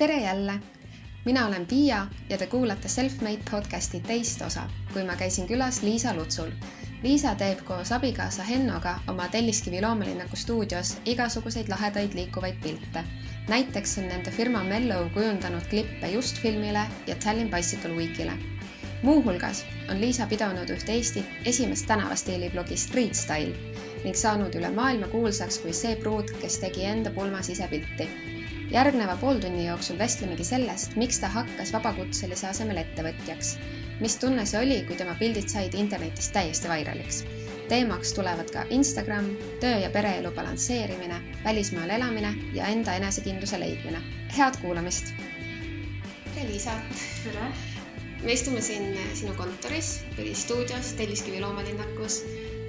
tere jälle! mina olen Piia ja te kuulate Selfmade podcasti teist osa, kui ma käisin külas Liisa Lutsul. Liisa teeb koos abikaasa Hennoga oma Telliskivi loomelinnaku stuudios igasuguseid lahedaid liikuvaid pilte. näiteks on nende firma Mellow kujundanud klippe Just filmile ja Tallinn Bicycle Weekile. muuhulgas on Liisa pidanud üht Eesti esimest tänavastiili blogi Street Style ning saanud üle maailma kuulsaks kui see pruut, kes tegi enda pulmas ise pilti järgneva pooltunni jooksul vestlemegi sellest, miks ta hakkas vabakutselise asemel ettevõtjaks. mis tunne see oli, kui tema pildid said internetis täiesti vairaliks. teemaks tulevad ka Instagram, töö ja pereelu balansseerimine, välismaal elamine ja enda enesekindluse leidmine. head kuulamist. tere, Liisa. tere. me istume siin sinu kontoris või stuudios Telliskivi loomalinnakus,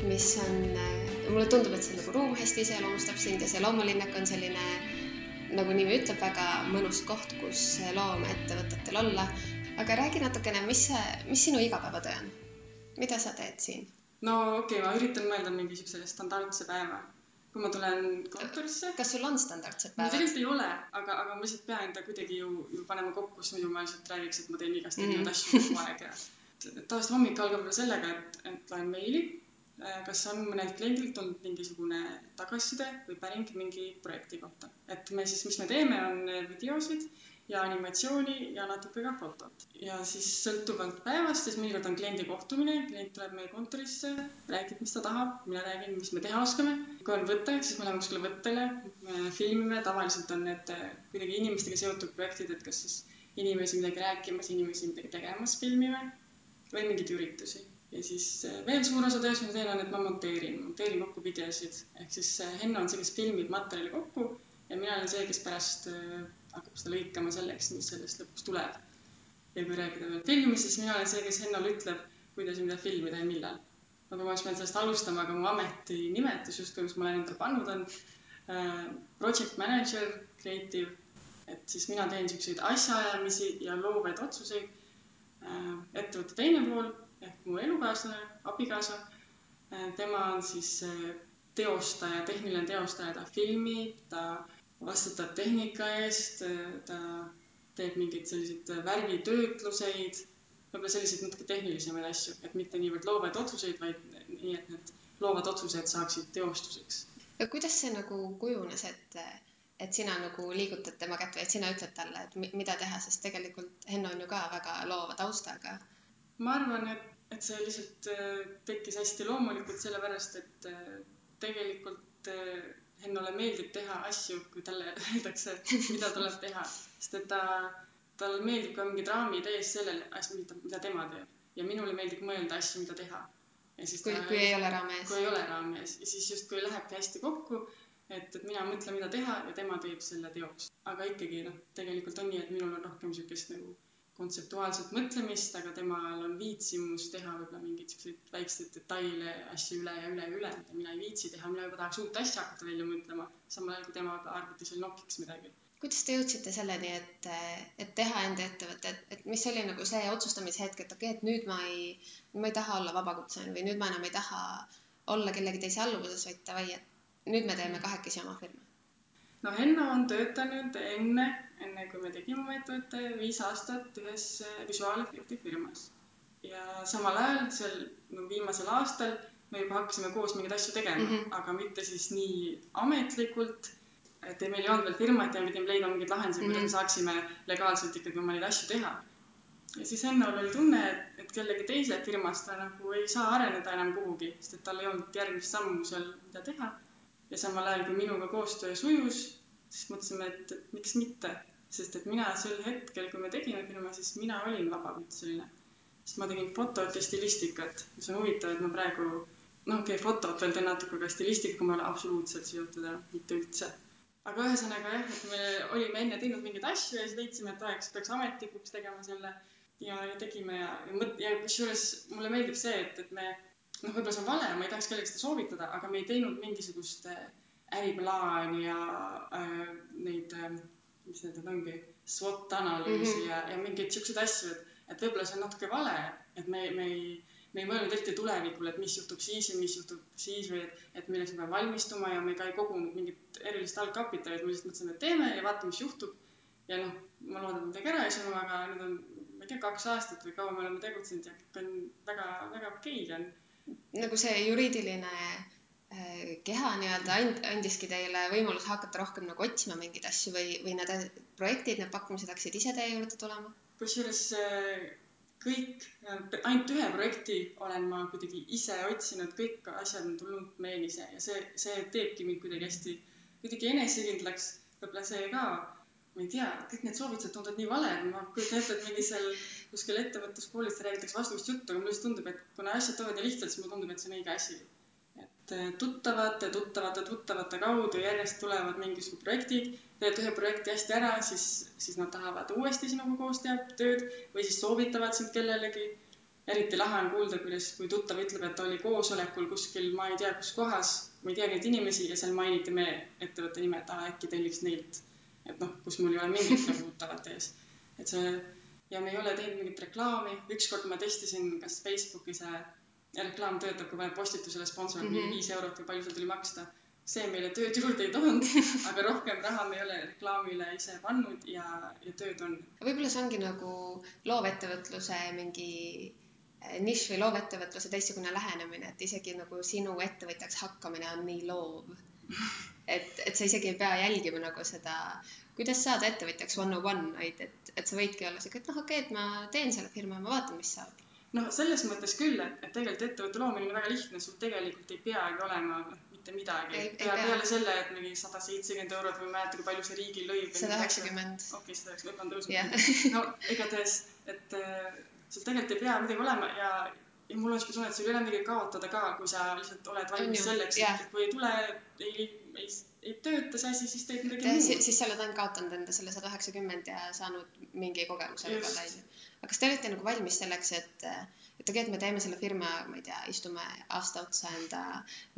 mis on, mulle tundub, et see nagu ruum hästi iseloomustab sind ja see loomalinnak on selline nagu nimi ütleb, väga mõnus koht, kus loomeettevõtetel olla. aga räägi natukene, mis mis sinu igapäevatöö on? mida sa teed siin? no okei okay,, ma üritan mõelda mingi siukse standardse päeva. kui ma tulen kontorisse. kas sul on standardsed päevad? tegelikult ei ole, aga, aga ma lihtsalt pean enda kuidagi ju, ju panema kokku, sest muidu ma lihtsalt räägiks, et ma teen igast erinevaid mm asju kogu aeg ja tavaliselt hommik algab võib-olla sellega, et, et loen meili kas on mõnelt kliendilt olnud mingisugune tagasiside või päring mingi projekti kohta. et me siis, mis me teeme, on videosid ja animatsiooni ja natuke ka fotot. ja siis sõltuvalt päevast, siis mõnikord on kliendi kohtumine, klient tuleb meie kontorisse, räägib, mis ta tahab, mina räägin, mis me teha oskame. kui on võte, siis me läheme kuskile võttele, filmime, tavaliselt on need kuidagi inimestega seotud projektid, et kas siis inimesi midagi rääkimas, inimesi midagi tegemas filmime või mingeid üritusi ja siis äh, veel suur osa tööst, mida teen, on, et ma monteerin, monteerin kokku videosid. ehk siis äh, Henno on see, kes filmib materjali kokku ja mina olen see, kes pärast äh, hakkab seda lõikama selleks, mis sellest lõpuks tuleb. ja kui rääkida veel filmist, siis mina olen see, kes Hennole ütleb, kuidas ja mida filmida ja millal. aga ma oleks pidanud sellest alustama, aga mu ametinimetus justkui, mis ma olen endale pannud, on project manager, creative. et siis mina teen siukseid asjaajamisi ja loovaid otsuseid. Ettevõtte teine pool ehk mu elukaaslane, abikaasa. Äh, tema on siis äh, teostaja, tehniline teostaja, ta filmib, ta vastutab tehnika eest, äh, ta teeb mingeid selliseid värvitöötluseid, võib-olla selliseid natuke tehnilisemaid asju, et mitte niivõrd loovaid otsuseid, vaid nii, et need loovad otsused saaksid teostuseks. kuidas see nagu kujunes, et, et sina nagu liigutad tema kätt või et sina ütled talle, et mida teha, sest tegelikult Henno on ju ka väga loova taustaga. Ma arvan, et, et see lihtsalt äh, tekkis hästi loomulikult, sellepärast et äh, tegelikult äh, Hennole meeldib teha asju, kui talle öeldakse, mida tuleb teha, sest et ta, talle meeldib ka mingid raamid ees sellele mida, tema teeb. Ja minule meeldib mõelda asju, mida teha. kui, kui ei ole raami ees. kui ei ole raami ees. Ja siis justkui lähebki hästi kokku, et, et mina mõtlen, mida teha ja tema teeb selle teoks. aga ikkagi noh, tegelikult on nii, et minul on rohkem niisugust nagu kontseptuaalset mõtlemist, aga temal on viitsimus teha võib-olla mingeid siukseid väikseid detaile, asju üle ja üle ja üle, mida mina ei viitsi teha, mina juba tahaks uut asja hakata välja mõtlema, samal ajal kui tema arvutis veel nokiks midagi. kuidas te jõudsite selleni, et, et teha enda ettevõte, et, et mis oli nagu see otsustamishetk, et okei okay,, et nüüd ma ei, ma ei taha olla vabakutseline või nüüd ma enam ei taha olla kellegi teise alluvuses, vaid davai, et nüüd me teeme kahekesi oma firma no Henno on töötanud enne, enne kui me tegime oma ettevõtte, viis aastat ühes äh, visuaalefekti firmas. ja samal ajal seal no viimasel aastal me juba hakkasime koos mingeid asju tegema mm, -hmm. aga mitte siis nii ametlikult. et meil ei olnud veel firmat ja me pidime leidma mingeid lahendusi mm, -hmm. kuidas me mhm. saaksime legaalselt ikkagi oma neid asju teha. ja siis Hennol oli tunne, et, et kellegi teise firmas ta nagu ei saa areneda enam kuhugi, sest et tal ei olnud järgmist sammu seal, mida teha ja samal ajal, kui minuga koostöö sujus, siis mõtlesime, et, et miks mitte, sest et mina sel hetkel, kui me tegime firma, siis mina olin vabakutseline. sest ma tegin fotot ja stilistikat, mis on huvitav, et ma praegu, noh, okei okay,, fotot veel teen natuke, aga stilistikaga ma ei ole absoluutselt seotud ja mitte üldse. aga ühesõnaga jah, et me olime enne teinud mingeid asju ja siis leidsime, et oleks, peaks ametlikuks tegema selle ja, ja tegime ja, ja ja kusjuures mulle meeldib see, et, et me noh, võib-olla see on vale, ma ei tahaks kellelegi seda soovitada, aga me ei teinud mingisugust äh, äriplaani ja äh, neid äh,, mis need nüüd ongi, SWOT analüüsi mm -hmm. ja, ja mingeid siukseid asju, et, et võib-olla see on natuke vale, et me, me ei, me ei mõelnud ette tulevikule, et mis juhtub siis ja mis juhtub siis või et, et milleks me peame valmistuma ja me ka ei kogunud mingit erilist algkapitali, et me lihtsalt mõtlesime, et teeme ja vaatame, mis juhtub. ja noh, ma loodan, et midagi ära ei suru, aga nüüd on, ma ei tea, kaks aastat või kaua me oleme tegutsenud ja kõik on väga, väga okei okay on. Nagu see juriidiline äh, keha nii-öelda and, andiski teile võimaluse hakata rohkem nagu otsima mingeid asju või, või need projektid, need pakkumised hakkasid ise teie juurde tulema? kusjuures äh, kõik, ainult ühe projekti olen ma kuidagi ise otsinud, kõik asjad on tulnud meile ise ja see, see teebki mind kuidagi hästi, kuidagi enesekindlaks, võib-olla see ka ma ei tea, kõik need soovitused tunduvad nii valed, ma kujutan ette, et mingi seal kuskil ettevõtluskoolis räägitakse vastupidist juttu, aga mulle lihtsalt tundub, et kuna asjad tulevad nii lihtsalt, siis mulle tundub, et see on õige asi. et äh, tuttavate, tuttavate, tuttavate kaudu järjest tulevad mingisugused projektid, teed ühe projekti hästi ära, siis, siis nad tahavad uuesti sinuga koos teha tööd või siis soovitavad sind kellelegi. eriti lahe on kuulda, kuidas, kui tuttav ütleb, et oli koosolekul kuskil, ma ei tea, kus kohas, ma ei tea neid inimesi ja seal mainiti meie ettevõtte nime, et aa, äkki telliks neilt et noh, kus mul ei ole mingit nagu tuttavat ees. et see ja me ei ole teinud mingit reklaami, ükskord ma testisin, kas Facebooki see reklaam töötab, kui paned postitusele sponsor mm -hmm. viis eurot või palju seal tuli maksta. see meile tööd juurde ei toonud aga rohkem raha me ei ole reklaamile ise pannud ja, ja tööd on. võib-olla see ongi nagu loovettevõtluse mingi eh, nišš või loovettevõtluse teistsugune lähenemine, et isegi nagu sinu ettevõtjaks hakkamine on nii loov et, et sa isegi ei pea jälgima nagu seda, kuidas saada ettevõtjaks one on one, vaid et, et sa võidki olla sihuke, et noh, okei okay,, et ma teen selle firma ja ma vaatan, mis saab. noh, selles mõttes küll, et, et tegelikult ettevõtte loomine on väga lihtne, sul tegelikult ei peagi olema mitte midagi. peale, peale selle, et mingi sada seitsekümmend eurot või ma ei mäleta, kui palju see riigilõiv. sada üheksakümmend. okei, sada üheksakümmend, võib-olla tõusnud. no igatahes, et äh, sul tegelikult ei pea midagi olema ja ja mul on siuke tunne, et sul ei ole midagi kaotada ka, kui sa lihtsalt oled valmis selleks, et kui ei tule, ei, ei, ei tööta see asi, siis teed midagi muud. siis sa oled ainult kaotanud enda selle sada üheksakümmend ja saanud mingi kogemuse võib-olla onju. aga kas te olete nagu valmis selleks, et, et okei, et me teeme selle firma, ma ei tea, istume aasta otsa enda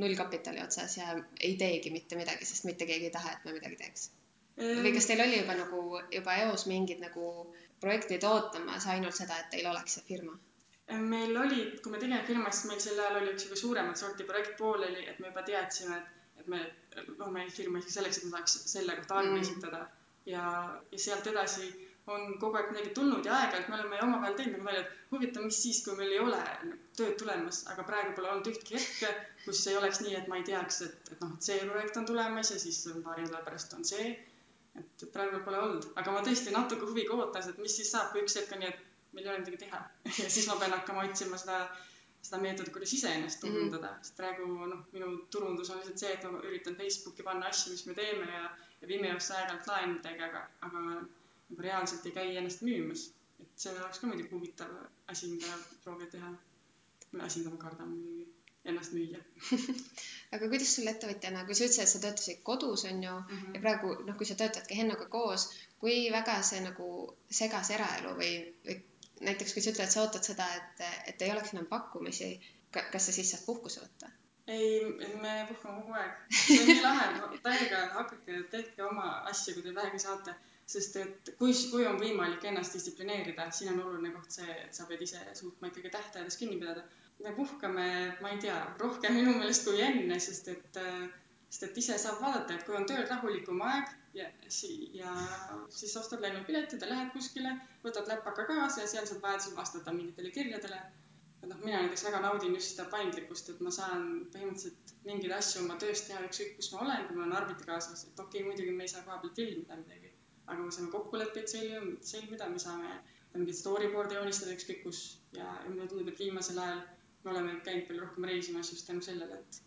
nullkapitali otsas ja ei teegi mitte midagi, sest mitte keegi ei taha, et me midagi teeks? või kas teil oli juba nagu juba eos mingid nagu projektid ootamas ainult seda, et teil oleks see firma? meil oli, kui me tegime firmas, meil sel ajal oli üks sihuke suuremat sorti projekt pooleli, et me juba teadsime, et, et me loome firma isegi selleks, et me saaks selle kohta andme mm. esitada. ja, ja sealt edasi on kogu aeg midagi tulnud ja aeg-ajalt me oleme omavahel teinud nagu välja, et huvitav, mis siis, kui meil ei ole tööd tulemas, aga praegu pole olnud ühtki hetke, kus ei oleks nii, et ma ei teaks, et, et noh, et see projekt on tulemas ja siis paari nädala pärast on see. et praegu pole olnud, aga ma tõesti natuke huviga ootan, et mis siis saab, kui üks hetk on nii, et meil ei ole midagi teha ja siis ma pean hakkama otsima seda, seda meetodit, kuidas iseennast mhm. turundada mm, -hmm. sest praegu noh, minu turundus on lihtsalt see, et ma üritan Facebooki panna asju, mis me teeme ja, ja Vimeosse aeg-ajalt laen midagi, aga, aga nagu reaalselt ei käi ennast müümas. et see oleks ka muidugi huvitav asi, mida proovida teha. asi, mida ma kardan muidugi, ennast müüa aga kuidas sul ettevõtjana, kui sa ütlesid, et sa töötasid kodus, on ju mm, -hmm. ja praegu noh, kui sa töötadki Hennoga koos, kui väga see nagu segas eraelu või, või näiteks kui sa ütled, sa ootad seda, et, et ei oleks enam pakkumisi, kas sa siis saad puhkuse võtta? ei, me puhkame kogu aeg. see on nii lahe, täiega hakake, tehke oma asju, kui te vähegi saate. sest et kui, kui on võimalik ennast distsiplineerida, siin on oluline koht see, et sa pead isi suutma ikkagi tähtaegadest kinni pidada. me puhkame, ma ei tea, rohkem minu meelest kui enne, sest et, sest et ise saab vaadata, et kui on tööl rahulikum aeg ja, ja siis ostad lennupiletid ja lähed kuskile, võtad läpaka kaasa ja seal saad vajadusel vastata mingitele kirjadele. et noh, mina näiteks väga naudin just seda paindlikkust, et ma saan põhimõtteliselt mingeid asju oma töös teha ükskõik, kus ma olen, kui mul on arvuti kaasas, et okei okay,, muidugi me ei saa koha peal filmida midagi, aga me saame kokkuleppeid sõlmida, me saame mingeid storyboard'e joonistada ükskõik kus ja, ja mulle tundub, et viimasel ajal me oleme käinud palju rohkem reisimas just tänu sellele, et,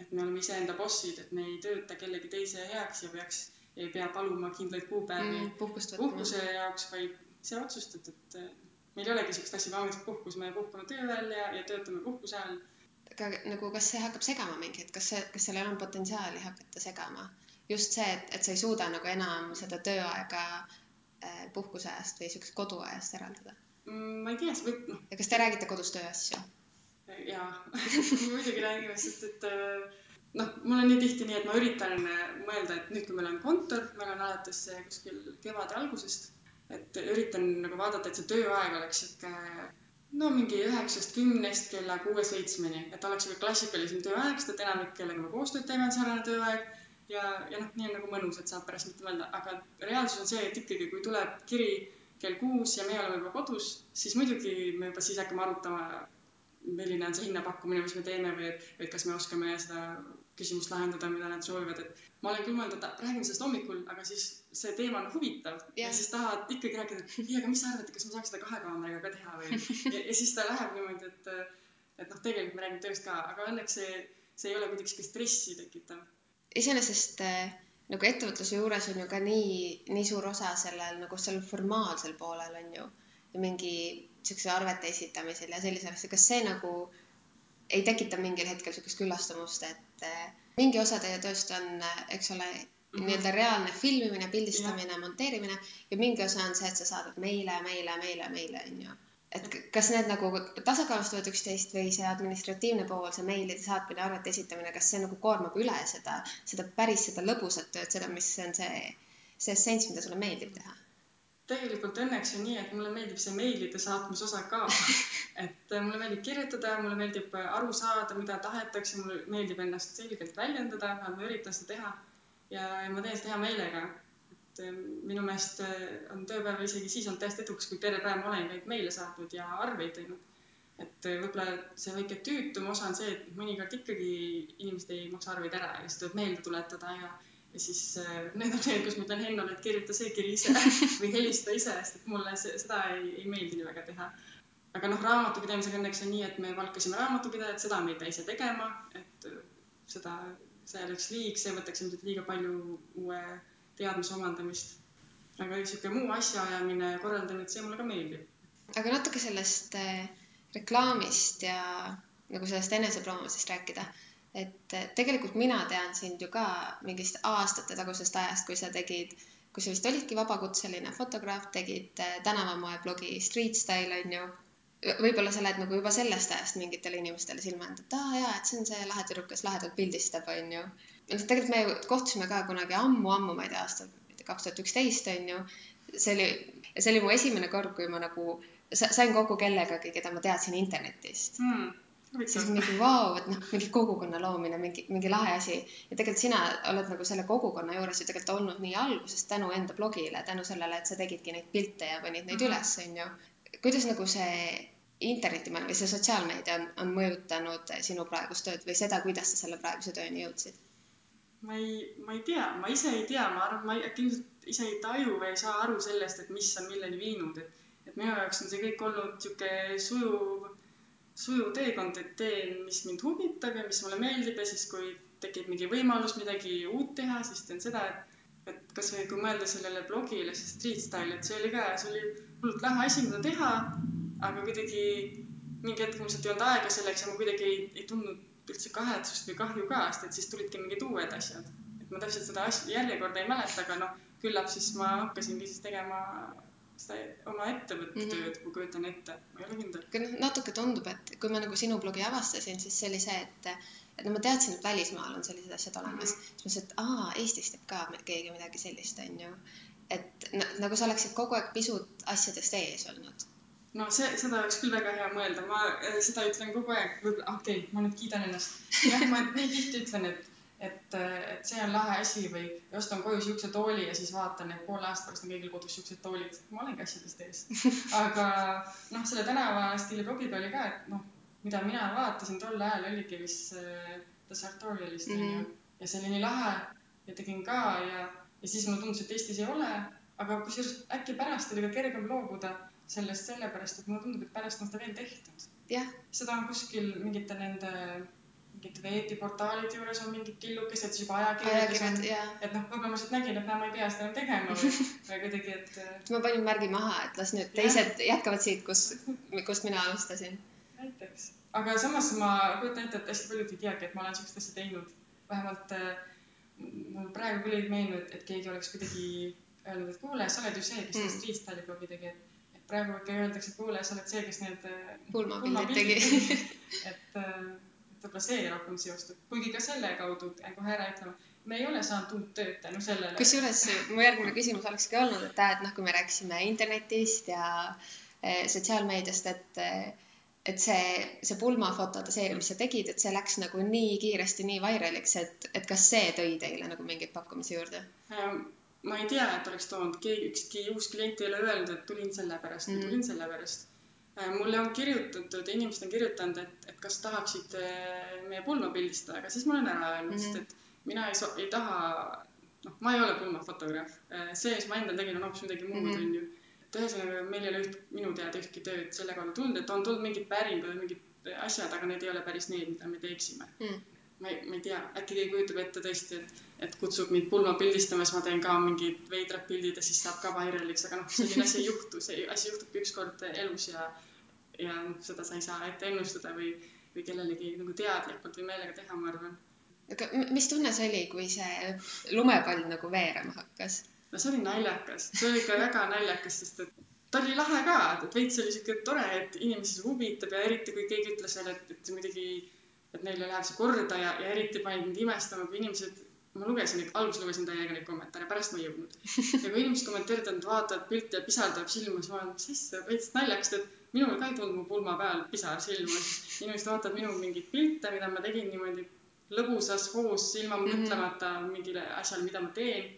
et me oleme iseenda bossid, et me ei tööta kellegi teise heaks ja peaks ei pea paluma kindlaid kuupäevi mm, puhkuse jaoks, vaid ise otsustad, et meil ei olegi niisugust asja, oleme puhkus, me puhkame töö ajal ja, ja töötame puhkuse ajal. aga nagu, kas see hakkab segama mingi hetk, kas see, kas sellel on potentsiaali hakata segama? just see, et, et sa ei suuda nagu enam seda tööaega äh, puhkuseajast või niisugusest koduajast eraldada mm,? ma ei tea, see võib, noh. ja kas te räägite kodus tööasju? Jaa muidugi räägime, sest et äh, noh, mul on nii tihti nii, et ma üritan äh, mõelda, et nüüd, kui meil on kontor, meil on alates äh, kuskil kevade algusest, et üritan nagu vaadata, et see tööaeg oleks sihuke no mingi üheksast kümnest kella kuue-seitsmeni, et oleks sihuke klassikalisem tööaeg, sest et enamik, kellega me koostööd teeme, on sarnane tööaeg. ja, ja noh, nii on nagu mõnus, et saab pärast mitte mõelda, aga reaalsus on see, et ikkagi, kui tuleb kiri kell kuus ja meie oleme juba kodus, siis muidugi me juba siis hakkame arutama, milline on see hinnapakkumine, mis me teeme või et, või et kas me oskame seda küsimust lahendada, mida nad soovivad, et ma olen küll mõelnud, et räägime sellest hommikul, aga siis see teema on huvitav yeah. ja siis tahad ikkagi rääkida, et ei, aga mis sa arvad, kas ma saaks seda kahe kaameraga ka teha või ja, ja siis ta läheb niimoodi, et, et noh, tegelikult me räägime tööst ka, aga õnneks see, see ei ole kuidagi stressi tekitav. iseenesest äh, nagu ettevõtluse juures on ju ka nii, nii suur osa sellel nagu sellel formaalsel poolel on ju ja mingi siukse arvete esitamisel ja sellisel asjal, kas see nagu ei tekita mingil hetkel niisugust küllastumust, et eh, mingi osa teie tööst on, eh, eks ole -hmm., nii-öelda reaalne filmimine, pildistamine, monteerimine ja mingi osa on see, et sa saadad meile, meile, meile, meile, on ju. et kas need nagu tasakaalustavad üksteist või see administratiivne pool, see meilide saatmine, arvete esitamine, kas see nagu koormab üle seda, seda päris seda lõbusat tööd, seda, mis on see, see essents, mida sulle meeldib teha? Tegelikult õnneks on nii, et mulle meeldib see meilide saatmise osa ka. et äh, mulle meeldib kirjutada, mulle meeldib äh, aru saada, mida tahetakse, mulle meeldib ennast selgelt väljendada, ma üritan seda teha. ja, ja ma teen seda hea meelega. et äh, minu meelest on tööpäev isegi siis olnud täiesti edukas, kui terve päev ma olen neid meile saatnud ja arveid teinud. et võib-olla see väike tüütum osa on see, et mõnikord ikkagi inimesed ei maksa arveid ära ja siis tuleb meelde tuletada ja ja siis äh, need on need, kus ma ütlen Hennole, et kirjuta see kiri ise või helista ise, sest et mulle see, seda ei, ei meeldi nii väga teha. aga noh, raamatupidamisega õnneks on nii, et me palkasime raamatupidajat, seda me ei pea ise tegema, et äh, seda, see oleks liig, see võtaks ilmselt liiga palju uue teadmise omandamist. aga niisugune muu asjaajamine, korraldamine, see mulle ka meeldib. aga natuke sellest äh, reklaamist ja nagu sellest enesepromomisest rääkida et tegelikult mina tean sind ju ka mingist aastate tagusest ajast, kui sa tegid, kui sa vist olidki vabakutseline fotograaf, tegid eh, tänavamoe blogi Street Style on ju. võib-olla sa oled nagu juba sellest ajast mingitele inimestele silma jäänud, et aa jaa, et see on see lahe tüdruk, kes lahedalt pildistab, on ju. tegelikult me ju kohtusime ka kunagi ammu-ammu, ma ei tea, aastal kaks tuhat üksteist on ju. see oli, see oli mu esimene kord, kui ma nagu sain kokku kellegagi, keda ma teadsin internetist mm siis mingi vau, et noh, mingi kogukonna loomine, mingi, mingi lahe asi. ja tegelikult sina oled nagu selle kogukonna juures ju tegelikult olnud nii algusest tänu enda blogile, tänu sellele, et sa tegidki neid pilte ja panid neid mm -hmm. üles, on ju. kuidas nagu see internetimaailm või see sotsiaalmeedia on, on mõjutanud sinu praegust tööd või seda, kuidas sa selle praeguse tööni jõudsid? ma ei, ma ei tea, ma ise ei tea, ma arvan, ma äkki ilmselt ise ei taju või ei saa aru sellest, et mis on milleni viinud, et, et minu jaoks on see kõik olnud niisugune sujuv sujuv teekond, et teen, mis mind huvitab ja mis mulle meeldib ja siis, kui tekib mingi võimalus midagi uut teha, siis teen seda, et, et kasvõi kui mõelda sellele blogile, see street style, et see oli ka, see oli hullult lahe asi, mida teha, aga kuidagi mingi hetk mul lihtsalt ei olnud aega selleks ja ma kuidagi ei, ei tundnud üldse kahetsust või kahju ka, sest et siis tulidki mingid uued asjad. et ma täpselt seda asja, järjekorda ei mäleta, aga noh, küllap siis ma hakkasingi siis tegema seda oma ettevõtte mm -hmm. tööd, ma kujutan ette, ma ei ole kindel. noh, natuke tundub, et kui ma nagu sinu blogi avastasin, siis see oli see, et et no ma teadsin, et välismaal on sellised asjad olemas mm, -hmm. siis mõtlesin, et aa, Eestis teeb ka keegi midagi sellist, on ju. et nagu sa oleksid kogu aeg pisut asjadest ees olnud no see, seda oleks küll väga hea mõelda, ma äh, seda ütlen kogu aeg, võib-olla, okei okay,, ma nüüd kiidan ennast. jah, ma nii tihti ütlen, et et, et see on lahe asi või ostan koju siukse tooli ja siis vaatan, et poole aasta pärast on kõigil kodus siuksed toolid. ma olengi asjadest ees. aga noh, selle tänavastiili blogiga oli ka, et noh, mida mina vaatasin tol ajal oligi vist äh, The Sartorialist onju mm -hmm. ja see oli nii lahe ja tegin ka ja, ja siis mulle tundus, et Eestis ei ole, aga kusjuures äkki pärast oli ka kergem loobuda sellest sellepärast, et mulle tundub, et pärast on seda veel tehtud. seda on kuskil mingite nende mingid veebiportaalide juures on mingid killukesed, siis juba ajakirjades on, et noh, võib-olla ma lihtsalt nägin, et näe, ma ei pea seda enam tegema või, või kuidagi, et. ma panin märgi maha, et las nüüd teised ja. jätkavad siit, kus, kust mina alustasin. näiteks, aga samas ma kujutan ette, et hästi paljud ei teagi, et ma olen siukest asja teinud. vähemalt äh, mul praegu küll ei meenu, et, et keegi oleks kuidagi öelnud, et kuule, sa oled ju see, kes mm. Street Style'i blogi tegi, et, praegu ikka öeldakse, et kuule, sa oled see, kes need äh, pulmapildid tegi et äh, võib-olla see rohkem seostub, kuigi ka selle kaudu pean kohe ära ütlema, me ei ole saanud uut tööd tänu sellele. kusjuures mu järgmine küsimus olekski olnud, et, et noh, kui me rääkisime internetist ja eh, sotsiaalmeediast, et eh, et see, see pulmafoto seeria, mis sa tegid, et see läks nagu nii kiiresti nii vairaliks, et, et kas see tõi teile nagu mingeid pakkumisi juurde? Ähm, ma ei tea, et oleks toonud, keegi, ükski uus klient ei ole öelnud, et tulin sellepärast mm. või tulin sellepärast. Äh, mulle on kirjutatud, inimesed on kirjutanud, et, et kas tahaksite meie pulma pildistada, aga siis ma olen ära öelnud mm, -hmm. sest et mina ei, ei taha, noh, ma ei ole pulmafotograaf. Äh, see, mis ma endal tegin, on hoopis midagi muud, mhm. on ju. et ühesõnaga, meil ei ole üht, minu teada ühtki tööd selle kaudu tulnud, et on tulnud mingid päringud, mingid asjad, aga need ei ole päris need, mida me teeksime mm ma ei, ma ei tea, äkki keegi kujutab ette tõesti, et, et kutsub mind pulma pildistama, siis ma teen ka mingid veidrad pildid ja siis saab ka vairaliks, aga noh, selline asi ei juhtu, see asi juhtubki ükskord elus ja, ja noh, seda sa ei saa ette ennustada või, või kellelegi nagu teadlikult või meelega teha, ma arvan. aga mis tunne see oli, kui see lumepall nagu veerema hakkas? no see oli naljakas, see oli ikka väga naljakas, sest et ta oli lahe ka, et veits oli siuke tore, et inimesi see huvitab ja eriti kui keegi ütles veel, et, et muidugi et neile läheb see korda ja, ja eriti panid mind imestama, kui inimesed, ma lugesin, alguses lugesin täiega neid kommentaare, pärast ma ei jõudnud. ja kui inimesed kommenteerivad, et vaatavad pilti ja pisar tuleb silma, siis ma olen, mis asja, veits naljakas, et minul ka ei tulnud mu pulma peal pisar silma. inimesed vaatavad minu mingeid pilte, mida ma tegin niimoodi lõbusas hoos, ilma mm -hmm. mõtlemata mingile asjale, mida ma teen.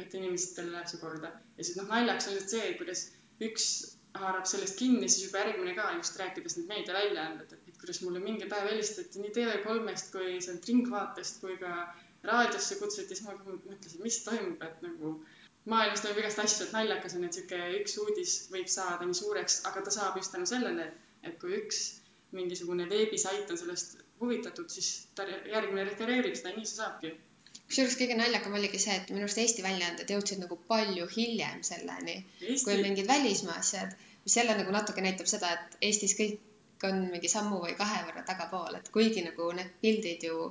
et inimestele läheb see korda. ja siis noh, naljakas on lihtsalt see, kuidas üks haarab sellest kinni, siis juba järgmine ka just rääkides need meediaväljaanded, et kuidas mulle mingi päev helistati nii TV3-st kui sealt Ringvaatest kui ka raadiosse kutsuti, siis ma mõtlesin, mis toimub, et nagu maailmas toimub igast asju, et naljakas on, et sihuke üks uudis võib saada nii suureks, aga ta saab just tänu sellele, et kui üks mingisugune veebisait on sellest huvitatud, siis ta järgmine refereerib seda ja nii see saabki kusjuures kõige naljakam oligi see, et minu arust Eesti väljaanded jõudsid nagu palju hiljem selleni Eesti. kui mingid välismaa asjad, mis jälle nagu natuke näitab seda, et Eestis kõik on mingi sammu või kahe võrra tagapool, et kuigi nagu need pildid ju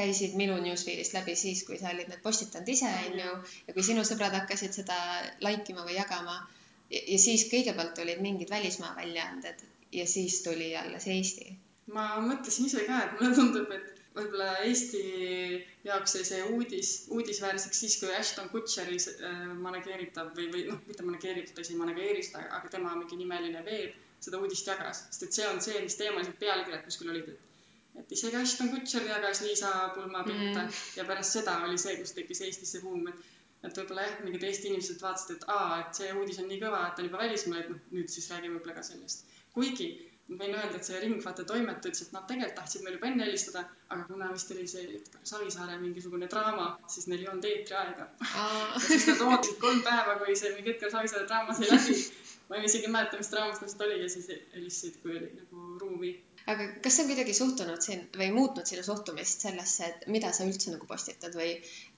käisid minu newsfeed'ist läbi siis, kui sa olid need postitanud ise, onju, ja kui sinu sõbrad hakkasid seda like ima või jagama ja, ja siis kõigepealt olid mingid välismaa väljaanded ja siis tuli alles Eesti. ma mõtlesin ise ka, et mulle tundub, et võib-olla Eesti jaoks sai see uudis, uudisväärseks siis, kui Ashton Kutšeri äh, manageeritav või, või noh, mitte manageeritav, ta ise ei manageeri seda, aga tema mingi nimeline veeb seda uudist jagas, sest et see on see, mis teemalised pealkirjad kuskil olid, et et isegi Ashton Kutcher jagas Liisa Pulma pilte mm. ja pärast seda oli see, kus tekkis Eestis see buum, et et võib-olla jah, mingid Eesti inimesed vaatasid, et aa, et see uudis on nii kõva, et on juba välismaal, et noh, nüüd siis räägime võib-olla ka sellest. kuigi ma võin öelda, et see Ringvaate toimetaja ütles, et nad tegelikult tahtsid meile juba enne helistada, aga kuna vist oli see Savisaare mingisugune draama, siis neil ei olnud eetriaega ja siis nad ootasid kolm päeva, kui see mingi Edgar Savisaare draama sai läbi ma isegi ei mäleta, mis draamas täpselt oli ja siis helistasid, kui oli nagu ruumi. aga kas see on kuidagi suhtunud siin või muutnud sinu suhtumist sellesse, et mida sa üldse nagu postitad või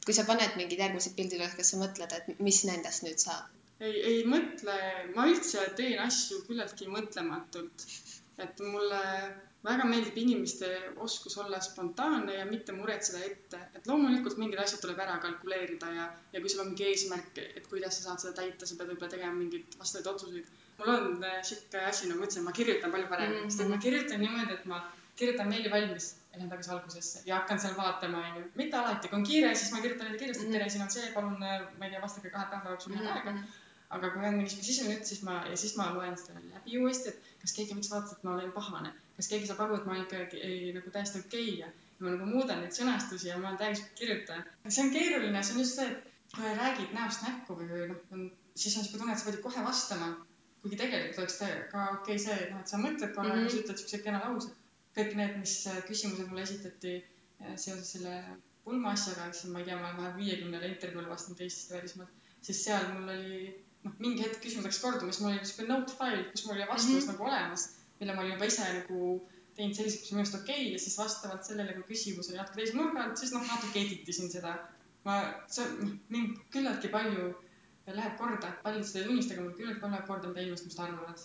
kui sa paned mingid järgmised pildid üles, kas sa mõtled, et mis nendest nüüd saab? ei, ei mõtle, ma üldse teen asju küllaltki mõtlematult. Et mulle väga meeldib inimeste oskus olla spontaanne ja mitte muretseda ette, et loomulikult mingid asjad tuleb ära kalkuleerida ja, ja kui sul on mingi eesmärk, et kuidas sa saad seda täita, sa pead võib-olla tegema mingeid vastavaid otsuseid. mul on äh, sihuke asi, nagu ma ütlesin, ma kirjutan palju paremini mm, -hmm. sest et ma kirjutan niimoodi, et ma kirjutan meili valmis, lähen tagasi algusesse ja hakkan seal vaatama, onju. mitte alati, kui on kiire, siis ma kirjutan neile kiiresti, et tere, siin on see, palun, äh, ma ei tea, vastake kahe päeva jooksul, mul on aega. aga kui on mingisugune sisuline jutt, siis ma, ja siis ma loen seda läbi uuesti, et kas keegi võiks vaadata, et ma olen pahane kas keegi saab aru, et ma olen ikkagi ei, nagu täiesti okei okay ja, ja ma nagu muudan neid sõnastusi ja ma olen täiesti kirjutaja. see on keeruline, see on just see, et kui räägid näost näkku või, noh, siis on siuke tunne, et sa pead kohe vastama. kuigi tegelikult oleks ka okei okay see, et noh, et sa mõtled korra mm, -hmm. siis ütled siukse kena lause. kõik need, mis äh, küsimused mulle esitati äh, seoses selle pulma asjaga, siis ma ei tea, ma olen vähemalt viiekümnele intervjuule vastanud Eestist ja välismaalt, siis seal mul oli noh, mingi hetk küsimus läks korduma, siis mul oli siuke note file, kus mul oli vastus mm -hmm. nagu olemas mille ma olin juba ise nagu teinud selliseks, mis minu arust okei okay, ja siis vastavalt sellele, kui küsimus oli natuke teise nurga alt, siis noh, natuke editisin seda. ma, see noh, mind küllaltki palju läheb korda, paljud seda ei tunnista, aga mul küllaltki palju läheb korda, mida inimesed minust arvavad.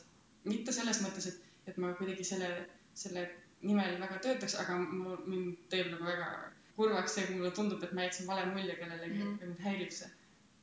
mitte selles mõttes, et, et ma kuidagi selle, selle nimel väga töötaks, aga mul, mind teeb nagu väga kurvaks see, kui mulle tundub, et ma jätsin vale mulje kellelegi mm -hmm. mind häirib see.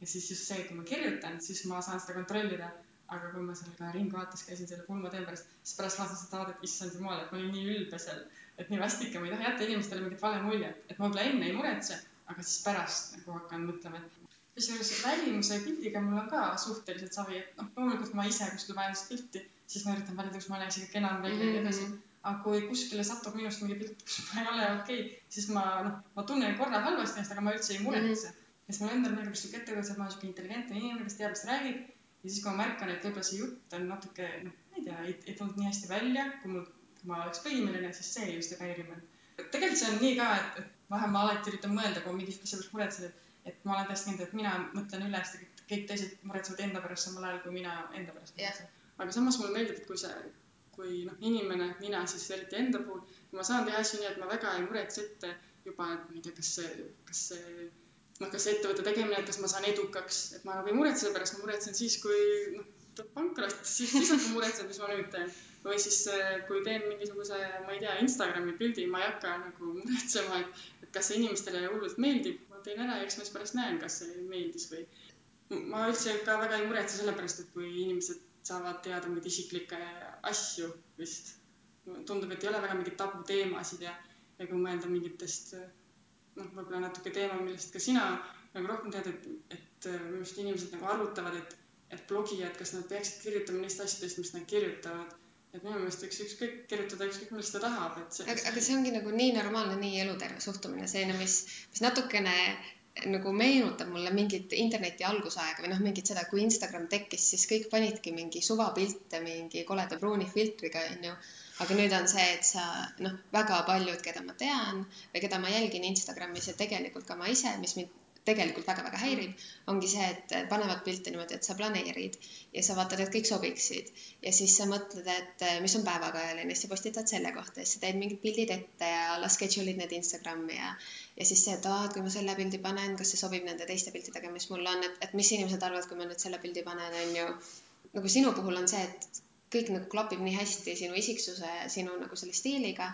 Ja siis just see, kui ma kirjutan, siis ma saan seda kontrollida aga kui ma seal ka Ringvaates käisin selle pulmatee pärast, siis pärast vaatasin seda saadet, issand jumal, et ma olin nii ülbe seal, et nii vastik ja ma ei taha jätta inimestele mingit vale muljet, et ma võib-olla enne ei muretse, aga siis pärast nagu hakkan mõtlema, et kusjuures välimuse pildiga mul on ka suhteliselt savi, et noh, loomulikult ma ise kuskil vajan seda pilti, siis ma üritan valida, kus ma olen isegi kenam välja ja nii edasi. Aga kui kuskile satub minust mingi pilt, kus ma ei ole okei okay,, siis ma noh, ma tunnen korra halvasti ennast, aga ma üldse ei muretse mm. -hmm. Ja siis mul endal meeldib sihuke ettekujutus, et ma olen sihuke intelligentne inimene, kes teab, mis ta räägib. ja siis, kui ma märkan, et võib-olla see jutt on natuke, noh, ma ei tea, ei, ei tulnud nii hästi välja, kui mul, kui ma oleks võimeline, siis see just ei häiri mind. tegelikult see on nii ka, et, et vahel ma alati üritan mõelda, kui mingi asja pärast muretsen, et, et ma olen täiesti kindel, et mina mõtlen üle, sest kõik teised muretsevad enda pärast samal ajal, kui mina enda pärast muretsen yeah.. aga samas mulle meeldib, et kui see kui noh, inimene, mina siis eriti enda puhul, ma saan teha asju nii, et ma väga ei muretse ette juba, et ma ei tea, kas see, kas see noh, kas ettevõtte tegemine, et kas ma saan edukaks, et ma nagu ei muretse selle pärast, ma muretsen siis, kui noh, tuleb pankrot, siis, siis hakkan muretsema, mis ma nüüd teen. või siis, kui teen mingisuguse, ma ei tea, Instagrami pildi, ma ei hakka nagu muretsema, et, et kas see inimestele hullult meeldib, ma teen ära ja eks ma siis pärast näen, kas see meeldis või. ma üldse ka väga ei muretse selle pärast, et kui inimesed saavad teada mingeid isiklikke asju vist. tundub, et ei ole väga mingeid tabuteemasid ja, ja kui mõelda mingitest noh, võib-olla natuke teema, millest ka sina nagu rohkem tead, et, et minu arust inimesed nagu arutavad, et, et blogijad, kas nad peaksid kirjutama neist asjadest, mis nad kirjutavad. et minu meelest võiks ükskõik kirjutada ükskõik, millest ta tahab, et see. aga see ongi nagu nii normaalne, nii eluterve suhtumine, selline, mis, mis natukene nagu meenutab mulle mingit interneti algusaega või noh, mingit seda, kui Instagram tekkis, siis kõik panidki mingi suvapilte mingi koleda pruuni filtriga, onju. Aga nüüd on see, et sa noh, väga paljud, keda ma tean või keda ma jälgin Instagramis ja tegelikult ka ma ise, mis mind tegelikult väga-väga häirib, ongi see, et panevad pilte niimoodi, et sa planeerid ja sa vaatad, et kõik sobiksid. ja siis sa mõtled, et mis on päevakajaline, siis sa postitad selle kohta ja siis sa teed mingid pildid ette ja alla schedule'id need Instagrami ja ja siis see, et aa, et kui ma selle pildi panen, kas see sobib nende teiste piltidega, mis mul on, et, et mis inimesed arvavad, kui ma nüüd selle pildi panen, on ju. nagu sinu puhul on see, et kõik nagu klapib nii hästi sinu isiksuse, sinu nagu selle stiiliga.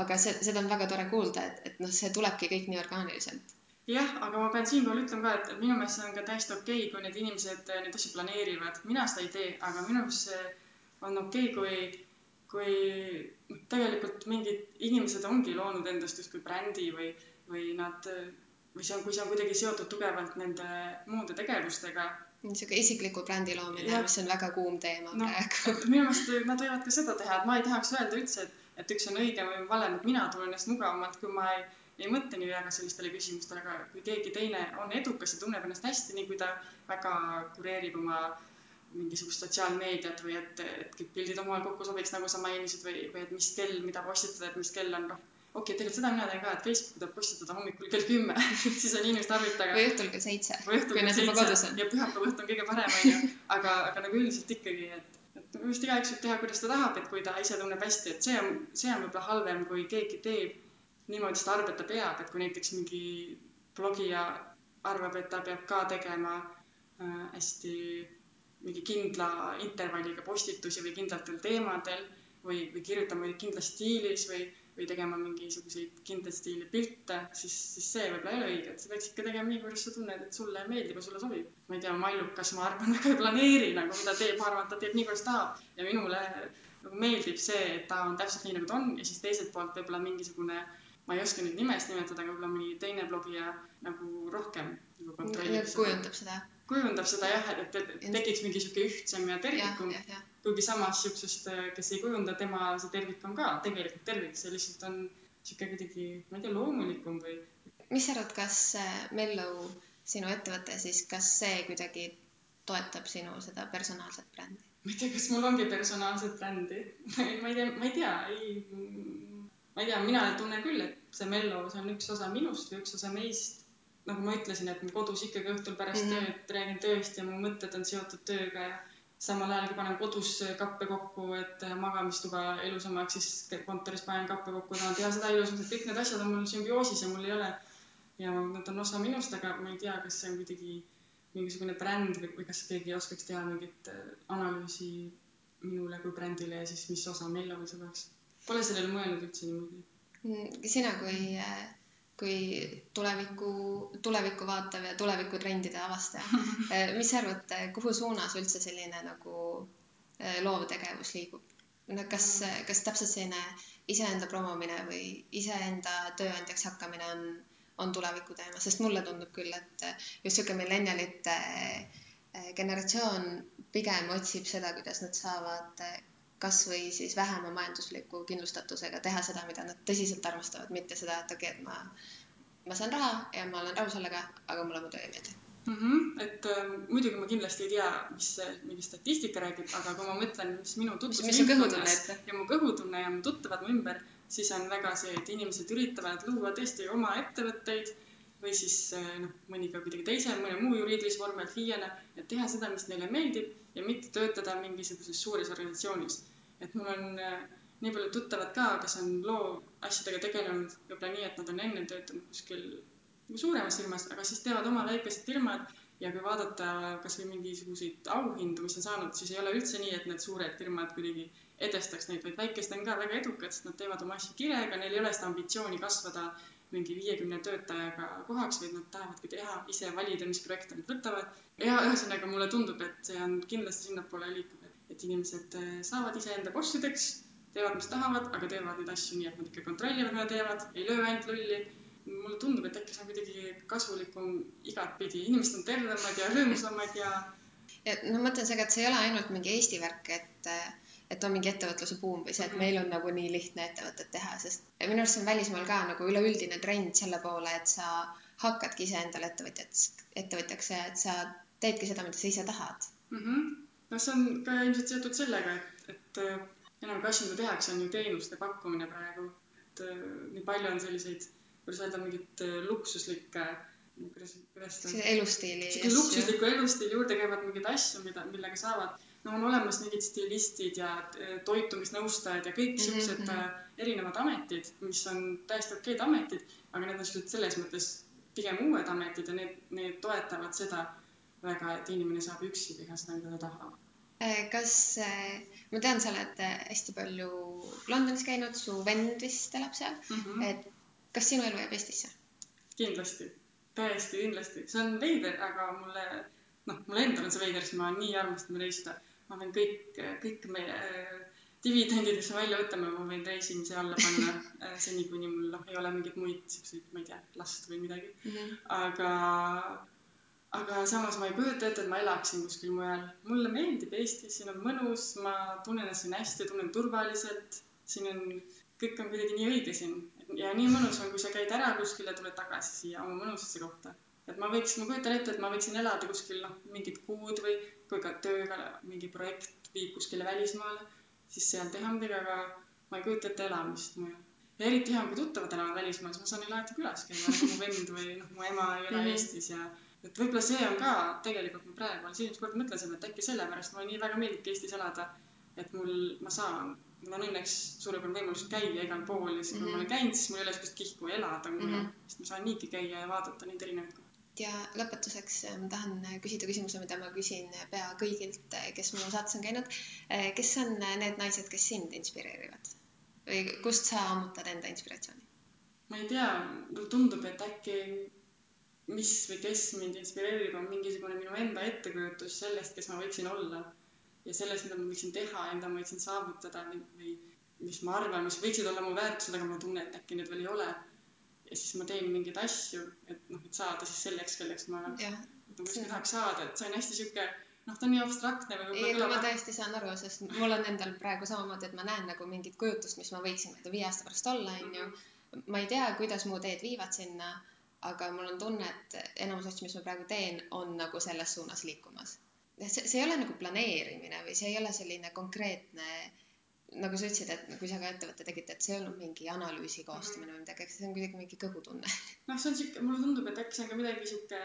aga see, seda on väga tore kuulda, et, et noh, see tulebki kõik nii orgaaniliselt jah, aga ma pean siinkohal ütlema ka, et minu meelest see on ka täiesti okei okay,, kui need inimesed neid asju planeerivad. mina seda ei tee, aga minu meelest see on okei okay,, kui, kui tegelikult mingid inimesed ongi loonud endast justkui brändi või, või nad, või see on, kui see on kuidagi seotud tugevalt nende muude tegevustega. Niisugune isikliku brändi loomine, mis on väga kuum teema no, praegu. minu meelest nad võivad ka seda teha, et ma ei tahaks öelda üldse, et, et üks on õige või vale, et mina tunnen ennast mugavamalt, kui ma ei ei mõtle nii väga sellistele küsimustele, aga kui keegi teine on edukas ja tunneb ennast hästi, nii kui ta väga kureerib oma mingisugust sotsiaalmeediat või et, et kõik pildid omavahel kokku sobiks, nagu sa mainisid, või, või et mis kell, mida postitada, et mis kell on, noh. Okei okay,, tegelikult seda mina teen ka, et Facebooki tuleb postitada hommikul kell kümme siis on inimesed taga. või õhtul kell seitse. või õhtul kell seitse ja pühapäeva õhtu on kõige parem, onju. aga, aga nagu üldiselt ikkagi, et, et minu arust igaüks võib teha, kuidas ta tahab, et kui ta ise tunneb hästi, et see on, see on võib-olla halvem, kui keegi teeb niimoodi seda arvet ta peab, et kui näiteks mingi blogija arvab, et ta peab ka tegema äh, hästi mingi kindla intervalliga postitusi või kindlatel teemadel või, või kirjutama kindlas stiilis või, või tegema mingisuguseid kindlat stiili pilte, siis, siis see võib-olla ei ole õige, et sa peaks ikka tegema nii, kuidas sa tunned, et sulle meeldib ja sulle sobib. ma ei tea, Mallukas, ma arvan, väga ei planeeri nagu, mida teeb, ma arvan, et ta teeb nii, kuidas tahab ja minule nagu meeldib see, et ta on täpselt nii, nagu ta on ja siis teiselt poolt võib-olla mingisugune ma ei oska nüüd nimesid nimetada, aga võib-olla mõni teine blogija nagu rohkem nagu kontrollib seda. kujundab seda. kujundab seda jah, et, et, et tekiks mingi sihuke ühtsem ja terviklikum. Kuigi samas siuksest, kes ei kujunda, tema see tervik on ka tegelikult tervik, see lihtsalt on sihuke kuidagi, ma ei tea, loomulikum või. mis sa arvad, kas äh, Mellow, sinu ettevõte siis, kas see kuidagi toetab sinu seda personaalset brändi? ma ei tea, kas mul ongi personaalset brändi ma ei tea, ma ei tea, ei ma ei tea, mina tunnen küll, et see Mello, see on üks osa minust või üks osa meist. nagu ma ütlesin, et ma kodus ikkagi õhtul pärast mm -hmm. tööd räägin tööst ja mu mõtted on seotud tööga ja samal ajal, kui panen kodus kappe kokku, et magamistuba ilusamaks, siis kontoris panen kappe kokku, tahan teha seda ilusamaks, et kõik need asjad on mul sümbioosis ja mul ei ole ja nad on osa minust, aga ma ei tea, kas see on kuidagi mingisugune bränd või, või kas keegi oskaks teha mingit äh, analüüsi minule kui brändile ja siis mis osa Mellol see oleks Pole sellele mõelnud üldse niimoodi? Mm, sina kui, kui tuleviku, tulevikku vaatav ja tulevikutrendide avastaja. Eh, mis sa arvad, kuhu suunas üldse selline nagu eh, loovtegevus liigub? no kas, kas täpselt selline iseenda promomine või iseenda tööandjaks hakkamine on, on tuleviku teema, sest mulle tundub küll, et just sihuke millennialite eh, generatsioon pigem otsib seda, kuidas nad saavad eh, kas või siis vähema majandusliku kindlustatusega teha seda, mida nad tõsiselt armastavad, mitte seda, et okei okay,, et ma, ma saan raha ja ma olen rahul sellega, aga mulle mu töö ei meeldi mm. -hmm. et äh, muidugi ma kindlasti ei tea, mis see mingi statistika räägib, aga kui ma mõtlen, mis minu tutvusringkonnas ja mu kõhutunne ja mu tuttavad mu ümber, siis on väga see, et inimesed üritavad luua tõesti oma ettevõtteid või siis äh, noh, mõni ka kuidagi teise, mõne muu juriidilise vormi alt FIE-na, et teha seda, mis neile meeldib ja mitte töötada mingisuguses suures organisatsioonis. Et mul on äh, nii palju tuttavad ka, kes on looasjadega tegelenud võib-olla nii, et nad on enne töötanud kuskil nagu suuremas firmas, aga siis teevad oma väikesed firmad ja kui vaadata kasvõi mingisuguseid auhindu, mis on saanud, siis ei ole üldse nii, et need suured firmad kuidagi edestaks neid, vaid väikesed on ka väga edukad, sest nad teevad oma asju kirega, neil ei ole seda ambitsiooni kasvada mingi viiekümne töötajaga kohaks, vaid nad tahavadki teha, ise valida, mis projekte nad võtavad. ja ühesõnaga mulle tundub, et see on kindlasti sinnapoole liikuv, et inimesed äh, saavad iseenda bossideks, teevad, mis tahavad, aga teevad neid asju nii, et nad ikka kontrollivad, mida teevad, ei löö ainult lulli. mulle tundub, et äkki see on kuidagi kasulikum igatpidi, inimesed on tervemad ja rõõmsamad ja. ja no ma mõtlen seda, et see ei ole ainult mingi Eesti värk, et, et on mingi ettevõtluse buum või see, et -hmm. meil on nagu nii lihtne ettevõtet teha, sest minu arust see on välismaal ka nagu üleüldine trend selle poole, et sa hakkadki iseendale ettevõtjaks, ettevõtjaks ja et sa teedki seda, mida sa ise tahad mm. -hmm noh, see on ka ilmselt seotud sellega, et, et äh, enamik asju, mida tehakse, on ju teenuste pakkumine praegu. et äh, nii palju on selliseid, kuidas öelda, mingeid äh, luksuslikke kuidas, kuidas ta. elustiili. luksusliku elustiili juurde käivad mingeid asju, mida, millega saavad, no on olemas mingid stilistid ja toitumisnõustajad ja kõik siuksed mm -hmm. erinevad ametid, mis on täiesti okeid ametid, aga need on sellised selles mõttes pigem uued ametid ja need, need toetavad seda väga, et inimene saab üksi teha seda, mida ta tahab. Äh, kas, ma tean, sa oled hästi palju Londonis käinud, su vend vist elab seal mm. -hmm. et kas sinu elu jääb Eestisse? kindlasti, täiesti kindlasti, see on veider, aga mulle, noh, mulle endale on see veider, sest ma nii armastan reisida. Ma võin kõik, kõik meie dividendid, mis me välja võtame, ma võin reisimise alla panna seni, kuni mul noh, ei ole mingeid muid siukseid, ma ei tea, last või midagi mm. -hmm. aga aga samas ma ei kujuta ette, et ma elaksin kuskil mujal. mulle meeldib Eesti, siin on mõnus, ma tunnen ennast siin hästi, tunnen turvaliselt. siin on, kõik on kuidagi nii õige siin ja nii mõnus on, kui sa käid ära kuskil ja tuled tagasi siia oma mõnusasse kohta. et ma võiks, ma kujutan ette, et ma võiksin elada kuskil noh, mingid kuud või kui ka tööga mingi projekt viib kuskile välismaale, siis seal teha midagi, aga ma ei kujuta ette elamist mujal ja eriti hea kui tuttavad elavad välismaal, siis ma saan neil alati külas käia, mu vend või noh, mu ema ei ela mm -hmm. Eestis ja et võib-olla see on ka tegelikult ma praegu alles esimest korda mõtlesin, et äkki sellepärast mulle nii väga meeldibki Eestis elada, et mul, ma saan, mul on õnneks suurepärane võimalus käia igal pool ja siis kui mm -hmm. ma olen mhm. käinud, siis mul ei ole sellist kihku elada mujal mm, -hmm. sest ma saan niigi käia ja vaadata neid erinevaid kohti. Ja lõpetuseks äh, ma tahan äh, küsida küsimuse, mida ma küsin pea kõigilt, äh, kes minu saates on käinud. kes on need naised, kes sind inspireerivad või kust sa ammutad enda inspiratsiooni? ma ei tea, tundub, et äkki mis või kes mind inspireerib, on mingisugune minu enda ettekujutus sellest, kes ma võiksin olla. ja sellest, mida ma võiksin teha mida ma võiksin saavutada või mis ma arvan, mis võiksid olla mu väärtused, aga ma tunnen, et äkki need veel ei ole. Ja siis ma teen mingeid asju, et noh, et saada siis selleks, kelleks ma nagu kuskil tahaks saada, et see on hästi sihuke noh, ta on nii abstraktne ei, aga ma täiesti saan aru, sest mul on endal praegu samamoodi, et ma näen nagu mingit kujutust, mis ma võiksin, ma ei tea, viie aasta pärast olla, onju. Ma ei tea, kuidas mu teed viivad sinna aga mul on tunne, et enamus asju, mis ma praegu teen, on nagu selles suunas liikumas. see, see ei ole nagu planeerimine või see ei ole selline konkreetne, nagu sa ütlesid, et kui sa ka ettevõtte tegid, et see ei olnud mingi analüüsi koostamine -hmm. või midagi, see on kuidagi mingi kõhutunne. noh, see on sihuke, mulle tundub, et äkki see on ka midagi sihuke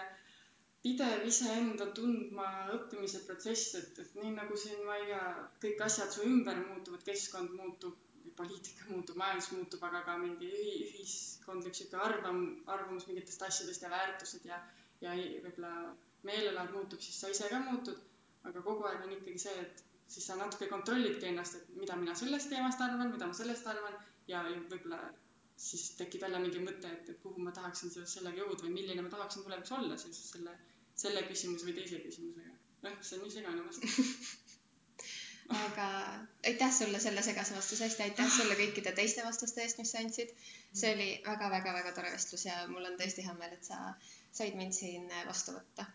pidev iseenda tundma õppimise protsess, et, et nii nagu siin, ma ei tea, kõik asjad su ümber muutuvad, keskkond muutub, poliitika muutub, majandus muutub, aga ka mingi ühi, ühiskondlik sihuke arvam, arvamus mingitest asjadest ja väärtused ja, ja võib-olla meelelaad muutub, siis sa ise ka muutud. aga kogu aeg on ikkagi see, et siis sa natuke kontrollidki ennast, et mida mina sellest teemast arvan, mida ma sellest arvan ja, võib-olla siis tekib jälle mingi mõte, et, et kuhu ma tahaksin seoses sellega jõuda või milline ma tahaksin tulevikus olla seoses selle, selle küsimuse või teise küsimusega. noh, see on nii segane vastus aga aitäh sulle selle segase vastuse eest ja aitäh sulle kõikide teiste vastuste eest, mis sa andsid. see oli väga-väga-väga tore vestlus ja mul on tõesti hea meel, et sa said mind siin vastu võtta